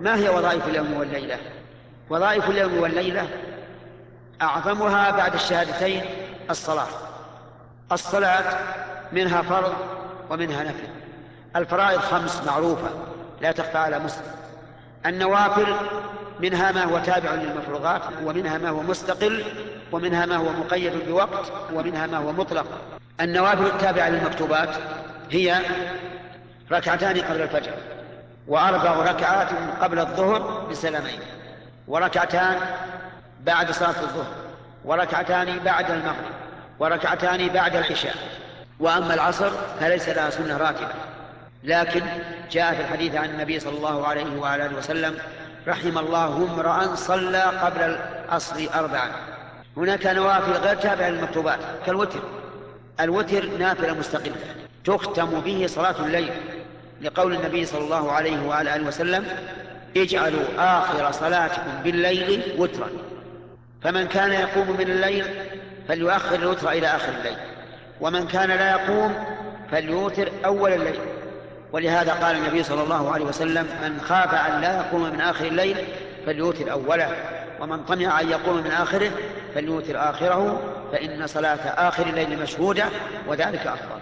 ما هي وظائف اليوم والليلة؟ وظائف اليوم والليلة أعظمها بعد الشهادتين الصلاة. الصلاة منها فرض ومنها نفل. الفرائض خمس معروفة لا تخفى على مسلم. النوافل منها ما هو تابع للمفروضات ومنها ما هو مستقل ومنها ما هو مقيد بوقت ومنها ما هو مطلق. النوافل التابعة للمكتوبات هي ركعتان قبل الفجر. وأربع ركعات قبل الظهر بسلامين وركعتان بعد صلاة الظهر وركعتان بعد المغرب وركعتان بعد العشاء. وأما العصر فليس لها سنة راتبة لكن جاء في الحديث عن النبي صلى الله عليه آله وسلم رحم الله امرأ صلى قبل العصر أربعا. هناك نوافل غير تابعة للمكتوبات كالوتر. الوتر نافلة مستقلة تختم به صلاة الليل. لقول النبي صلى الله عليه وعلى آله وسلم اجعلوا آخر صلاتكم بالليل وترا. فمن كان يقوم من الليل فليؤخر الوتر إلى آخر الليل ومن كان لا يقوم فليوتر أول الليل. ولهذا قال النبي صلى الله عليه وسلم من خاف أن لا يقوم من آخر الليل فليوتر أوله ومن طمع أن يقوم من آخره فليوتر آخره فإن صلاة آخر الليل مشهودة وذلك أفضل.